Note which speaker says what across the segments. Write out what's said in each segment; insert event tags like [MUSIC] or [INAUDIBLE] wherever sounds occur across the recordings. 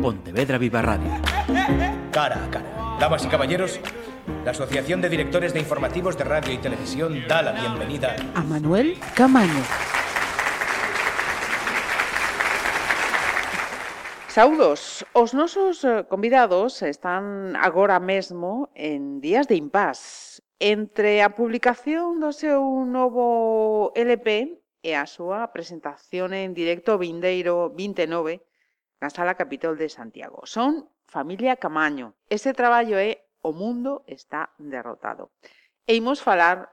Speaker 1: Pontevedra Viva Radio.
Speaker 2: Cara a cara. Damas y caballeros, la Asociación de Directores de Informativos de Radio y Televisión da la bienvenida
Speaker 3: a Manuel Camaño. Saudos, os nosos eh, convidados están agora mesmo en días de impás entre a publicación do seu novo LP e a súa presentación en directo vindeiro 29 na Sala Capitol de Santiago. Son familia Camaño. Este traballo é O mundo está derrotado. E imos falar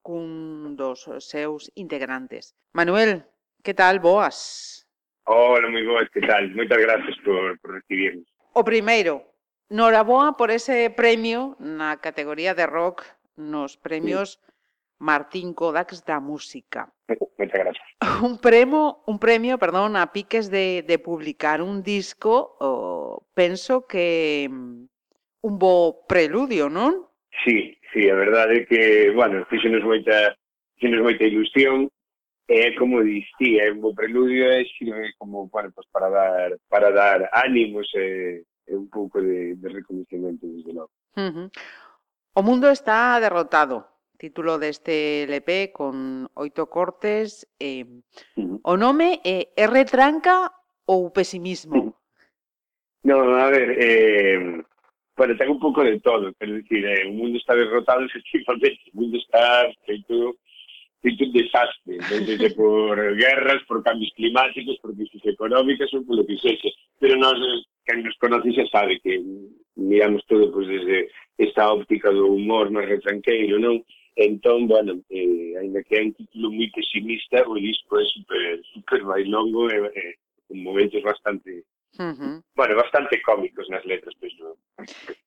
Speaker 3: cun dos seus integrantes. Manuel, que tal? Boas.
Speaker 4: Hola, moi boas, que tal? Moitas gracias por, por recibirnos.
Speaker 3: O primeiro, Noraboa por ese premio na categoría de rock nos premios sí. Martín Kodaks da Música.
Speaker 4: Moitas gracias. [LAUGHS]
Speaker 3: un premio, un premio, perdón, a piques de, de publicar un disco, oh, penso que mm, un bo preludio, non?
Speaker 4: Sí, sí, a verdade é que, bueno, fixenos moita, fixenos moita ilusión, é como dicía, é un bo preludio, é como, bueno, pues para dar, para dar ánimos e, e un pouco de, de reconocimiento, desde logo.
Speaker 3: Uh -huh. O mundo está derrotado, título deste LP con oito cortes. Eh, o nome é eh, R tranca ou pesimismo?
Speaker 4: No, a ver, eh, bueno, ten un pouco de todo, pero decir, eh, o mundo está derrotado [LAUGHS] efectivamente, o mundo está feito feito un desastre, desde por [LAUGHS] guerras, por cambios climáticos, por crisis económicas ou polo que sexe. Pero nós, quen nos conoce xa sabe que miramos todo pues, desde esta óptica do humor máis retranqueiro, non? Entón, bueno, eh, ainda que é un título moi pesimista, o disco é super, super bailongo e, eh, con momentos bastante Uh -huh. Bueno, bastante cómicos nas letras, pois non.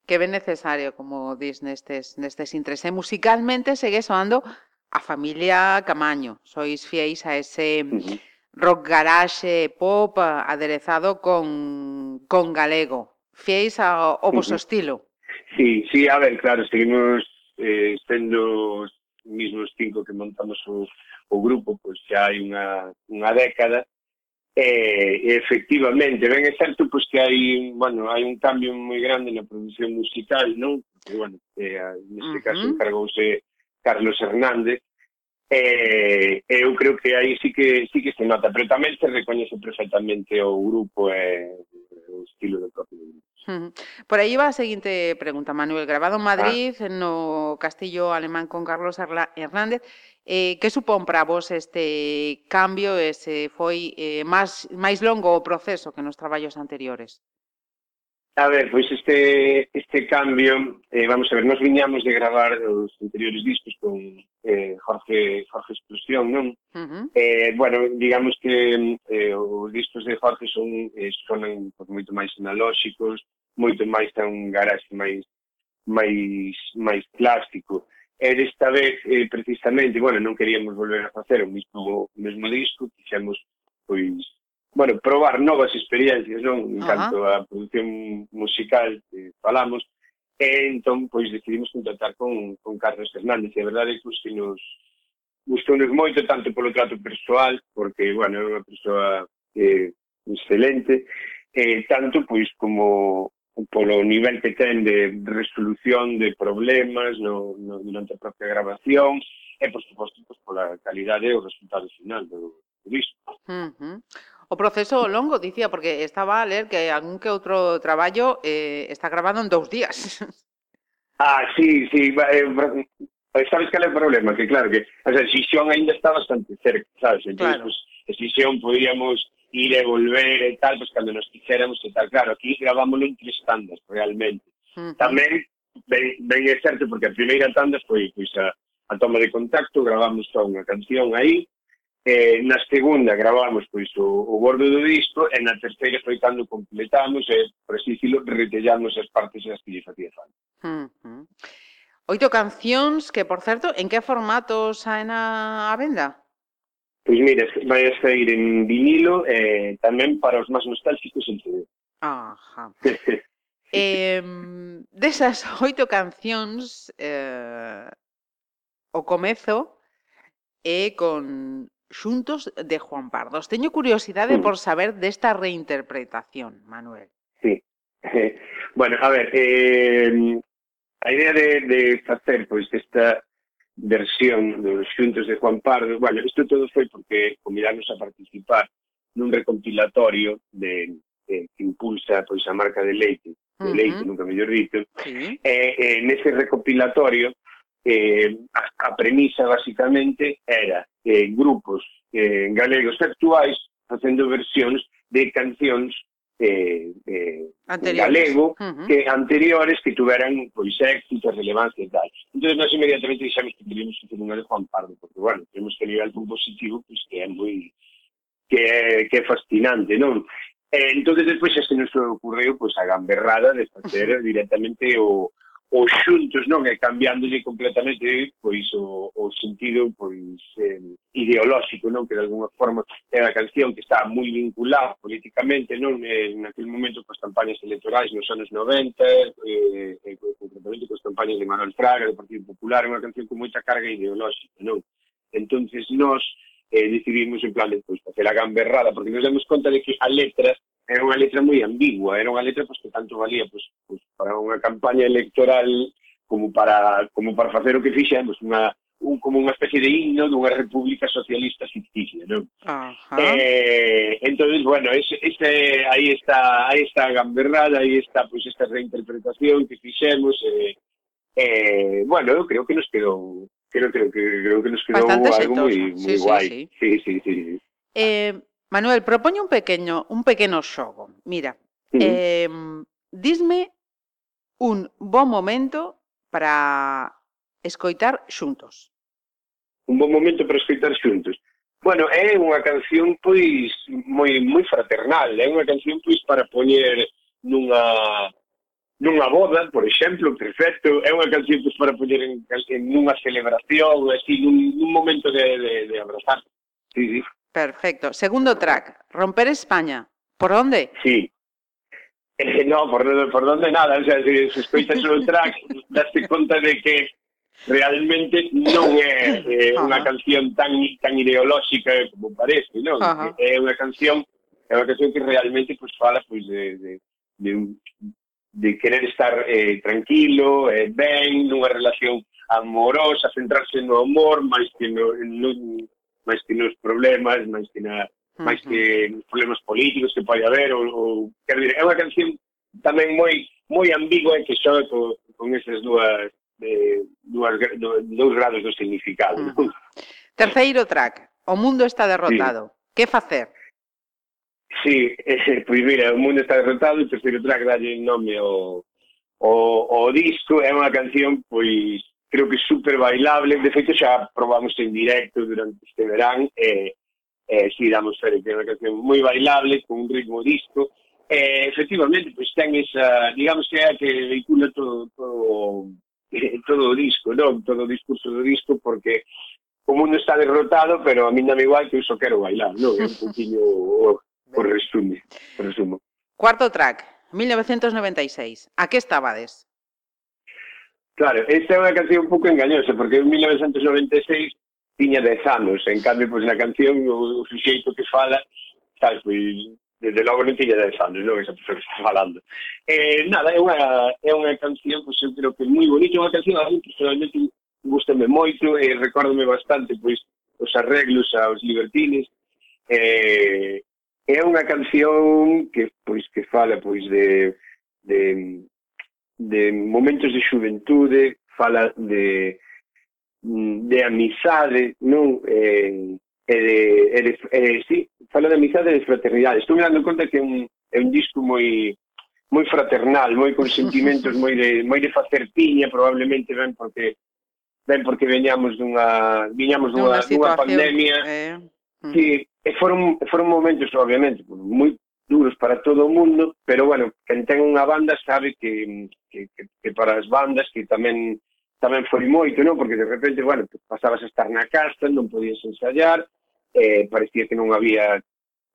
Speaker 3: Que ben necesario, como dis nestes, nestes intres. E musicalmente segue soando a familia Camaño. Sois fieis a ese uh -huh. rock garage pop aderezado con, con galego. Fieis ao, ao vosso uh -huh. estilo.
Speaker 4: Sí, sí, a ver, claro, seguimos eh, sendo os mismos cinco que montamos o, o grupo, pois xa hai unha, unha década, eh, e eh, efectivamente, ben é certo pois, que hai, bueno, hai un cambio moi grande na produción musical, non? Porque, bueno, eh, neste caso uh -huh. encargouse Carlos Hernández, eh, eu creo que aí sí que sí que se nota, pero tamén se recoñece perfectamente o grupo e eh, o estilo do propio grupo.
Speaker 3: Por aí va a seguinte pregunta, Manuel. Grabado en Madrid, ah. no Castillo Alemán con Carlos Hernández. Eh, que supón para vos este cambio e se foi eh, máis, máis longo o proceso que nos traballos anteriores?
Speaker 4: A ver, pois este, este cambio, eh, vamos a ver, nos viñamos de gravar os anteriores discos con eh, Jorge, Jorge Explosión, non? Uh -huh. eh, bueno, digamos que eh, os discos de Jorge son eh, sonan pues, moito máis analóxicos, moito máis ten un garaxe máis máis máis plástico. E desta vez, eh, precisamente, bueno, non queríamos volver a facer o mismo, o mesmo disco, quixemos, pois, bueno, probar novas experiencias, non? En canto á produción musical que eh, falamos, e entón, pois, decidimos contactar con, con Carlos Fernández, e a verdade é que os que nos, gustounos moito tanto polo trato persoal, porque, bueno, é unha persoa eh, excelente, eh, tanto pois como polo nivel que ten de resolución de problemas no, no, durante a propia grabación e, por suposto, pois, pola calidade e o resultado final do, do disco.
Speaker 3: Uh -huh. O proceso longo, dicía, porque estaba a ler que algún que outro traballo eh, está grabado en dous días. [LAUGHS]
Speaker 4: Ah, sí, sí, eh, Pero sabes cal é o problema? Que claro que a decisión ainda está bastante cerca, sabes? Entón, claro. pues, decisión podíamos ir e volver e tal, pues cando nos quixéramos e tal. Claro, aquí gravámoslo en tres tandas, realmente. Uh -huh. Tamén, ben, ben é certo, porque a primeira tanda foi pois, a, a toma de contacto, gravamos só unha canción aí, eh, na segunda gravamos pois o, o bordo do disco e na terceira foi cando completamos e, por así dicilo, retellamos as partes as que lle facía falta.
Speaker 3: Uh -huh. Oito cancións que, por certo, en que formato saen a, a venda?
Speaker 4: Pois mira, vai a sair en vinilo e eh, tamén para os máis nostálgicos en CD.
Speaker 3: Ajá. [LAUGHS] eh, desas oito cancións, eh, o comezo é con Xuntos de Juan Pardos. Teño curiosidade mm. por saber desta reinterpretación, Manuel.
Speaker 4: Sí. [LAUGHS] Bueno, a ver, eh, A idea de, de facer pois esta versión dos xuntos de Juan Pardo, bueno, isto todo foi porque convidarnos a participar nun recompilatorio de, de que impulsa pois a marca de leite, de leite, uh -huh. nunca mellor dito. Sí. E, e nese recopilatorio eh, a, a premisa basicamente era eh, grupos eh, galegos actuais facendo versións de cancións eh, eh, galego uh -huh. que anteriores que tuveran pois éxito, relevancia e tal. Entón, nós inmediatamente dixemos que queríamos facer unha de Juan Pardo, porque, bueno, temos que nivel compositivo, pois, que é moi que é, que é fascinante, non? Eh, e, entón, despois, xa se nos ocorreu, pois, a gamberrada de facer uh [LAUGHS] -huh. directamente o, o xuntos non é cambiándolle completamente pois o, o sentido pois eh, ideolóxico non que de alguna forma é a canción que está moi vinculada políticamente non en aquel momento coas campañas electorais nos anos 90 eh, eh, concretamente coas campañas de Manuel Fraga do Partido Popular é unha canción con moita carga ideolóxica non. Entonces nós eh, decidimos en plan de pois, facer a gamberrada porque nos damos conta de que a letra era unha letra moi ambigua, era unha letra pois, que tanto valía pois, pois, para unha campaña electoral como para como para facer o que fixemos, unha un, como unha especie de himno dunha república socialista ficticia, non? Eh, entonces, bueno, ese, ese, aí está, aí está a gamberrada, aí está pois pues, esta reinterpretación que fixemos eh, eh, bueno, eu creo que nos quedou creo, creo, que, creo que nos quedou
Speaker 3: Bastante
Speaker 4: algo moi
Speaker 3: sí,
Speaker 4: guai.
Speaker 3: Sí,
Speaker 4: sí. Sí, sí, sí, sí.
Speaker 3: Eh, Manuel, propoño un pequeño un pequeno xogo. Mira, uh -huh. eh, disme un bon momento para escoitar xuntos.
Speaker 4: Un bon momento para escoitar xuntos. Bueno, é unha canción pois moi moi fraternal, é unha canción pois para poñer nunha nunha boda, por exemplo, perfecto, é unha canción pois, para poñer en, en nunha celebración, así, nun, nun momento de, de, de abrazar. Sí, sí.
Speaker 3: Perfecto. Segundo track, Romper España. Por onde?
Speaker 4: Sí. Eh, no, por, por dónde nada. O sea, se, se escoitas o track, [LAUGHS] daste conta de que realmente non é eh, unha canción tan tan ideolóxica como parece, non? É eh, unha canción é unha canción que realmente pues, fala pues, de, de, de, un, de querer estar eh, tranquilo, eh, ben, nunha relación amorosa, centrarse no amor máis que no, no máis que nos problemas, máis que na máis que nos problemas políticos que pode haber ou, ou quero dizer, é unha canción tamén moi moi ambigua e que xoga co, con esas dúas de dúas, dous grados do significado. Uh -huh.
Speaker 3: Terceiro track, o mundo está derrotado. Sí. Que facer?
Speaker 4: Sí, [LAUGHS] eh, pois pues mira, o mundo está derrotado e o terceiro track dalle nome ao, o, o disco. É unha canción, pois, creo que super bailable. De feito, xa probamos en directo durante este verán e eh, eh, si damos Fere, que é unha canción moi bailable, con un ritmo disco, e eh, efectivamente, pois pues, ten esa, digamos que é a que vehicula todo, todo, [LAUGHS] todo o disco, non? Todo o discurso do disco, porque o mundo está derrotado, pero a mí non me igual que eu só quero bailar, non? É un [LAUGHS] poquinho o, o resume, o resumo.
Speaker 3: Cuarto track, 1996. A que estabades?
Speaker 4: Claro, esta é unha canción un pouco engañosa, porque en 1996 tiña 10 anos, en cambio, pois, na canción, o, o suxeito que fala, sabes, pois, desde logo non tiña 10 anos, non, esa persoa que está falando. Eh, nada, é unha, é unha canción, pois, eu creo que é moi bonita, unha canción a mí personalmente gustame moito, e eh, recórdame bastante, pois, os arreglos aos libertines, eh, é unha canción que pois que fala pois de de de momentos de xuventude, fala de Mm, de amizade, non? Eh, e de, e de, e sí, fala de amizade e de fraternidade. Estou me dando conta que é un, é un disco moi moi fraternal, moi con sentimentos, moi de, moi de facer piña, probablemente ben porque ben porque veñamos dunha viñamos dunha, dunha pandemia eh. Mm. que e foron, foron momentos obviamente moi duros para todo o mundo, pero bueno, quen ten unha banda sabe que, que, que, que para as bandas que tamén tamén foi moito, non? Porque de repente, bueno, pasabas a estar na casa, non podías ensayar, eh, parecía que non había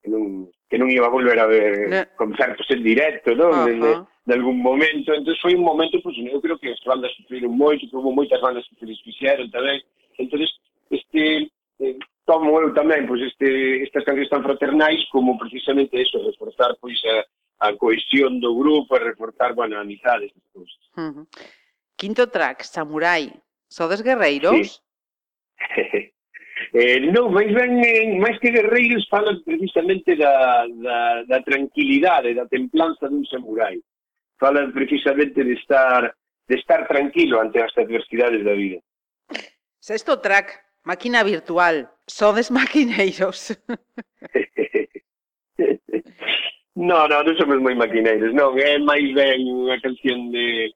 Speaker 4: que non, que non iba a volver a ver concertos en directo, non? Uh -huh. de, de algún momento, entón foi un momento, pois, pues, eu creo que as bandas sufriron moito, que houve moitas bandas que se fixeron tamén, entón este, eh, tomo eu tamén, pois, este, estas cancións tan fraternais como precisamente eso, reforzar, pois, a, a cohesión do grupo, a reforzar, bueno, a amizades, cousas.
Speaker 3: Uh -huh. Quinto track, Samurai. Sodes guerreiros?
Speaker 4: Sí. [LAUGHS] eh, non, máis ben, eh, máis que guerreiros falan precisamente da, da, da tranquilidade, da templanza dun samurai. Falan precisamente de estar de estar tranquilo ante as adversidades da vida.
Speaker 3: Sexto track, máquina virtual. Sodes [LAUGHS] [LAUGHS] maquineiros.
Speaker 4: no, no, non somos moi maquineiros, non, é máis ben unha canción de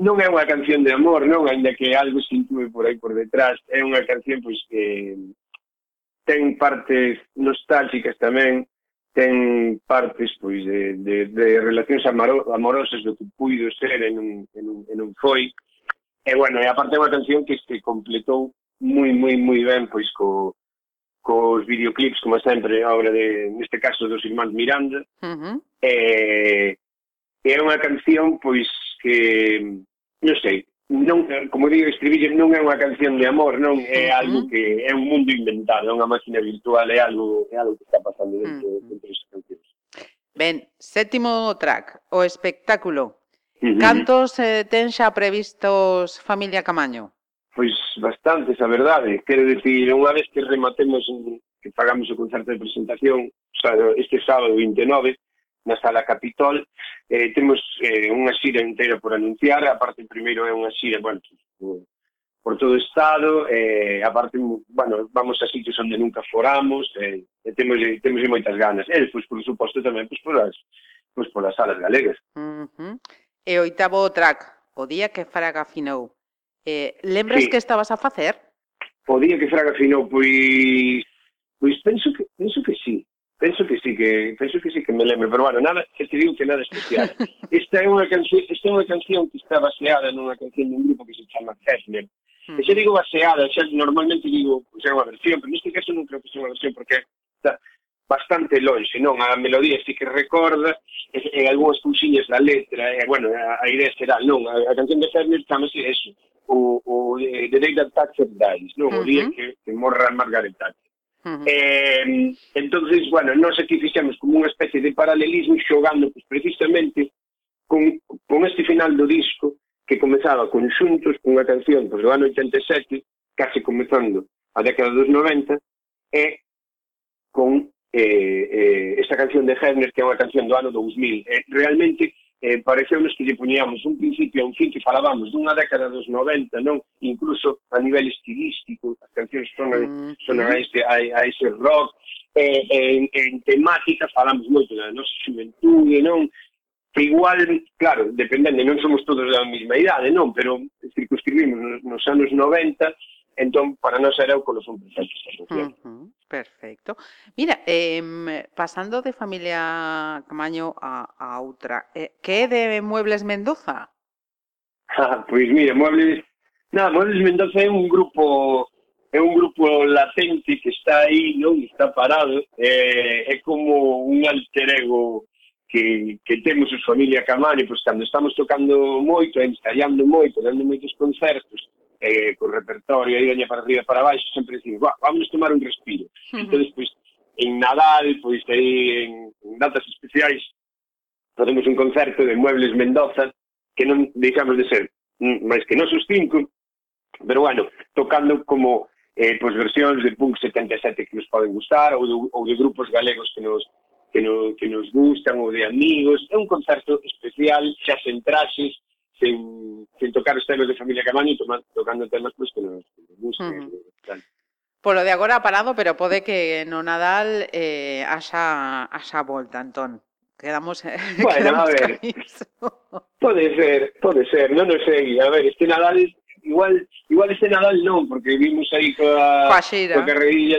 Speaker 4: non é unha canción de amor, non, aínda que algo se intúe por aí por detrás, é unha canción pois que ten partes nostálgicas tamén, ten partes pois de, de, de relacións amorosas do que puido ser en un, en un, en un foi. E bueno, e aparte é unha canción que se completou moi moi moi ben pois co cos videoclips, como sempre, a obra de, neste caso, dos irmáns Miranda. Uh eh, -huh. E, e é unha canción, pois, que, non sei, non, como digo, escribir non é unha canción de amor, non é algo que é un mundo inventado, é unha máquina virtual, é algo, é algo que está pasando dentro, uh -huh. dentro das cancións.
Speaker 3: Ben, sétimo track, o espectáculo. Uh -huh. Cantos eh, ten xa previstos Familia Camaño?
Speaker 4: Pois bastantes, a verdade. Quero dicir, unha vez que rematemos, que pagamos o concerto de presentación, o sea, este sábado 29, na Sala Capitol, Eh, temos eh, unha xira inteira por anunciar, a parte primeiro é unha xira, bueno, por todo o estado, eh, a parte, bueno, vamos a sitios onde nunca foramos, eh, e temos, eh, temos moitas ganas. E, pois, por suposto, tamén, pois, polas, pois, polas salas galegas.
Speaker 3: Uh -huh. E oitavo track, o día que Fraga finou. Eh, lembras sí. que estabas a facer?
Speaker 4: O día que Fraga finou, pois, pois penso que, penso que penso que sí que me lembro, pero bueno, nada, que te digo que nada especial. [LAUGHS] Esta é unha canción, esta é unha canción que está baseada nunha canción dun grupo que se chama Fessner. Mm. E se digo baseada, xa normalmente digo, xa unha versión, pero neste caso non creo que sea unha versión porque está bastante longe, non? A melodía sí que recorda, e, e algunhas cousiñas da letra, e, bueno, a, a idea será, non? A, a canción de Fessner chamase eso, o, o eh, The Day That Thatcher Dies, non? O día que, que morra Margaret Thatcher. Uh -huh. eh, entonces, bueno, nós aquí fixemos como unha especie de paralelismo xogando pues, precisamente con, con este final do disco que comezaba con Xuntos, cunha canción pues, do ano 87, case comezando a década dos 90, e con eh, eh, esta canción de Hefner, que é unha canción do ano 2000. Eh, realmente, eh, pareceu-nos que lle poñíamos un principio a un fin que falábamos dunha década dos 90, non? Incluso a nivel estilístico, as cancións sonan, sonan a, este, a, a ese rock, eh, en, en temática falamos moito da nosa xuventude, non? Que igual, claro, dependendo, non somos todos da mesma idade, non? Pero circunscribimos nos, nos anos 90 Entón, para non ser Éucolos un perfecto. Uh
Speaker 3: -huh, perfecto. Mira, eh, pasando de familia Camaño a, a outra, eh, que é de Muebles Mendoza?
Speaker 4: Ah, pois mira, Muebles... Nada, Muebles Mendoza é un grupo é un grupo latente que está aí, non? Está parado. eh, é como un alter ego que, que temos os familia Camaño, pois cando estamos tocando moito, ensaiando moito, dando moitos concertos, eh, co repertorio aí daña para arriba para baixo, sempre dicimos, vamos tomar un respiro. Uh -huh. Entón, pois, en Nadal, pois aí en, en datas especiais, facemos un concerto de Muebles Mendoza, que non deixamos de ser mm, máis que nosos cinco, pero bueno, tocando como eh, pois versións de punk 77 que nos poden gustar ou de, ou de grupos galegos que nos que, no, que nos gustan ou de amigos, é un concerto especial, xa sen traxes, sin, sin tocar os temas de familia Camaño, tomando, tocando temas pues, que nos, que nos gustan. Uh -huh.
Speaker 3: Polo de agora parado, pero pode que no Nadal eh, haxa, haxa volta, Antón. Quedamos, eh, [LAUGHS]
Speaker 4: bueno, quedamos a ver. Pode ser, pode ser, non o sei. A ver, este Nadal igual igual este Nadal non, porque vimos aí coa coa, coa carreilla,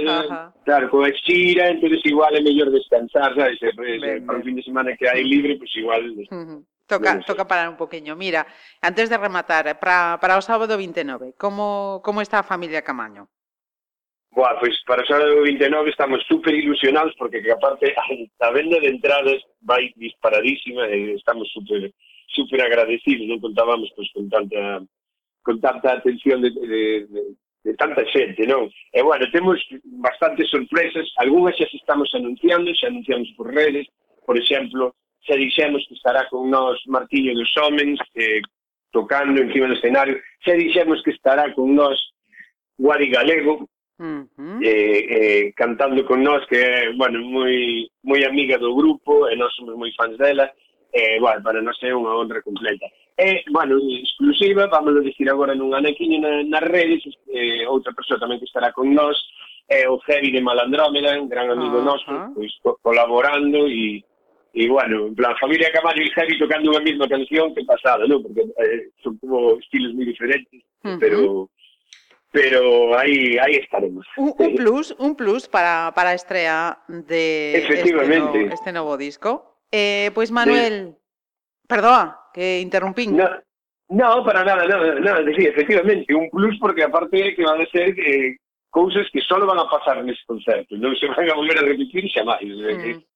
Speaker 4: claro, coa xira, entonces igual é mellor descansar, sabes? Para o fin de semana que hai libre, pues igual uh
Speaker 3: -huh. Toca, toca parar un poquinho. Mira, antes de rematar, eh, para, para o sábado 29, como, como está a familia Camaño?
Speaker 4: Boa, pois para o sábado 29 estamos super ilusionados porque que aparte [LAUGHS] a, a venda de entradas vai disparadísima e estamos super, super agradecidos, non contábamos pois, con tanta con tanta atención de, de, de, de tanta xente, non? E, bueno, temos bastantes sorpresas, algunhas xa se estamos anunciando, xa anunciamos por redes, por exemplo, xa dixemos que estará con nós Martiño dos Homens, eh, tocando encima do escenario, xa dixemos que estará con nós Guari Galego, Uh -huh. eh, eh, cantando con nós que é, bueno, moi, moi amiga do grupo e nós somos moi fans dela eh, bueno, para nós é unha honra completa e, bueno, exclusiva vamos a dicir agora nun anequiño na, nas redes eh, outra persoa tamén que estará con nós é eh, o Heavy de Malandrómeda un gran amigo uh -huh. noso pois, co colaborando e e bueno, en plan, familia Camallo e Cevi tocando unha mesma canción que pasada, non? Porque eh, son como estilos moi diferentes, uh -huh. pero pero aí aí estaremos.
Speaker 3: Un, un plus, un plus para para a estrea de
Speaker 4: Efectivamente.
Speaker 3: Este, no, este novo disco. Eh, pues Manuel, sí. perdoa, que interrumpín.
Speaker 4: No, no, para nada, nada, nada, sí, efectivamente, un plus porque aparte que van a ser que cousas que só van a pasar nese concerto, non se van a volver a repetir xa máis, mm.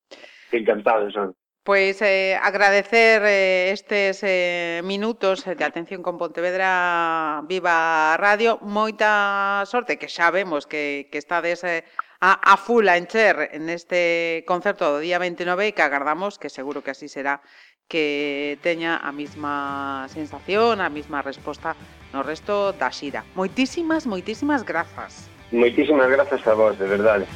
Speaker 4: Encantados. son.
Speaker 3: Pois eh, agradecer eh, estes eh, minutos de atención con Pontevedra Viva Radio. Moita sorte, que xa vemos que, que estades eh, a, a full a encher en este concerto do día 29 e que agardamos, que seguro que así será, que teña a mesma sensación, a mesma resposta no resto da xira. Moitísimas, moitísimas grazas.
Speaker 4: Moitísimas grazas a vos, de verdade.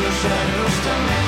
Speaker 1: nos anos também.